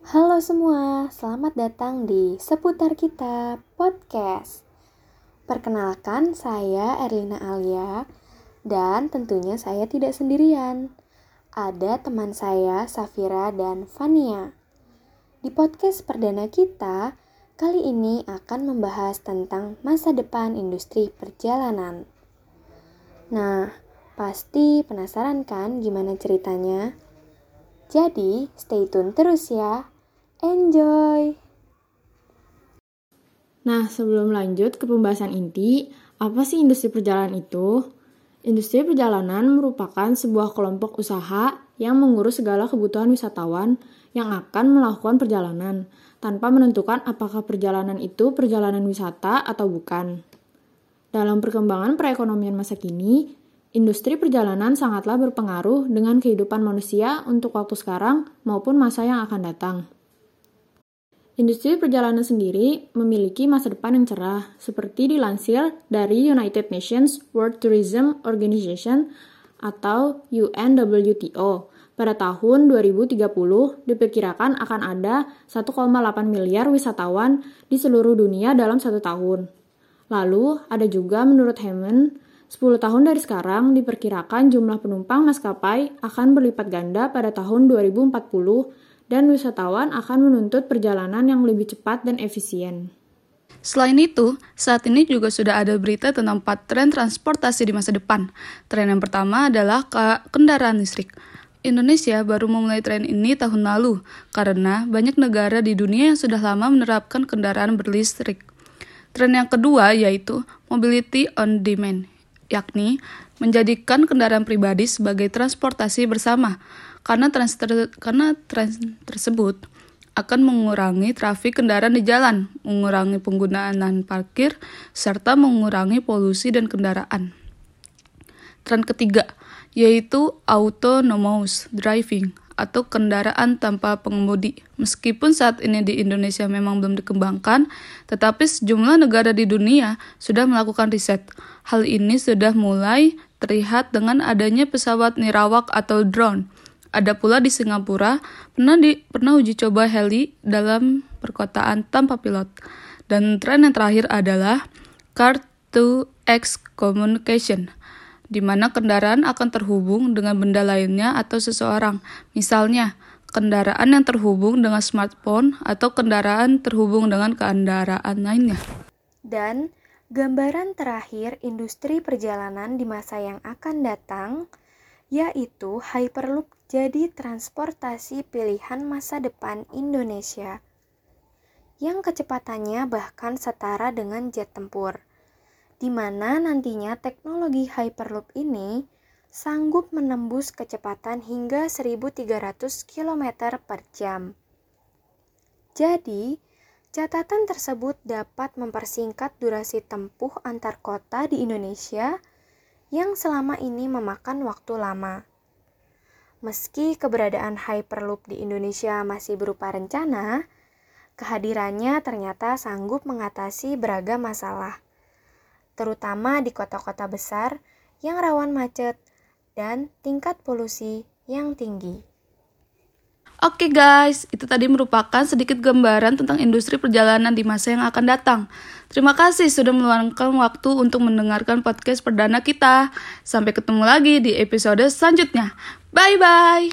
Halo semua, selamat datang di Seputar Kita Podcast. Perkenalkan, saya Erlina Alia dan tentunya saya tidak sendirian. Ada teman saya, Safira dan Fania. Di podcast perdana kita, kali ini akan membahas tentang masa depan industri perjalanan. Nah, pasti penasaran kan gimana ceritanya? Jadi, stay tune terus ya. Enjoy! Nah, sebelum lanjut ke pembahasan inti, apa sih industri perjalanan itu? Industri perjalanan merupakan sebuah kelompok usaha yang mengurus segala kebutuhan wisatawan yang akan melakukan perjalanan, tanpa menentukan apakah perjalanan itu perjalanan wisata atau bukan. Dalam perkembangan perekonomian masa kini, industri perjalanan sangatlah berpengaruh dengan kehidupan manusia untuk waktu sekarang maupun masa yang akan datang. Industri perjalanan sendiri memiliki masa depan yang cerah, seperti dilansir dari United Nations World Tourism Organization atau UNWTO. Pada tahun 2030, diperkirakan akan ada 1,8 miliar wisatawan di seluruh dunia dalam satu tahun. Lalu, ada juga menurut Hammond, 10 tahun dari sekarang diperkirakan jumlah penumpang maskapai akan berlipat ganda pada tahun 2040 dan wisatawan akan menuntut perjalanan yang lebih cepat dan efisien. Selain itu, saat ini juga sudah ada berita tentang empat tren transportasi di masa depan. Tren yang pertama adalah ke kendaraan listrik. Indonesia baru memulai tren ini tahun lalu karena banyak negara di dunia yang sudah lama menerapkan kendaraan berlistrik. Tren yang kedua yaitu mobility on demand, yakni menjadikan kendaraan pribadi sebagai transportasi bersama karena trans, ter, karena trans tersebut akan mengurangi trafik kendaraan di jalan, mengurangi penggunaan lahan parkir, serta mengurangi polusi dan kendaraan. Tren ketiga yaitu autonomous driving atau kendaraan tanpa pengemudi. Meskipun saat ini di Indonesia memang belum dikembangkan, tetapi sejumlah negara di dunia sudah melakukan riset. Hal ini sudah mulai terlihat dengan adanya pesawat nirawak atau drone ada pula di Singapura pernah di pernah uji coba heli dalam perkotaan tanpa pilot. Dan tren yang terakhir adalah car to X communication, di mana kendaraan akan terhubung dengan benda lainnya atau seseorang. Misalnya, kendaraan yang terhubung dengan smartphone atau kendaraan terhubung dengan kendaraan lainnya. Dan gambaran terakhir industri perjalanan di masa yang akan datang yaitu Hyperloop jadi transportasi pilihan masa depan Indonesia yang kecepatannya bahkan setara dengan jet tempur, di mana nantinya teknologi Hyperloop ini sanggup menembus kecepatan hingga 1300 km per jam. Jadi, catatan tersebut dapat mempersingkat durasi tempuh antar kota di Indonesia yang selama ini memakan waktu lama. Meski keberadaan Hyperloop di Indonesia masih berupa rencana, kehadirannya ternyata sanggup mengatasi beragam masalah, terutama di kota-kota besar yang rawan macet dan tingkat polusi yang tinggi. Oke guys, itu tadi merupakan sedikit gambaran tentang industri perjalanan di masa yang akan datang. Terima kasih sudah meluangkan waktu untuk mendengarkan podcast perdana kita. Sampai ketemu lagi di episode selanjutnya. Bye bye.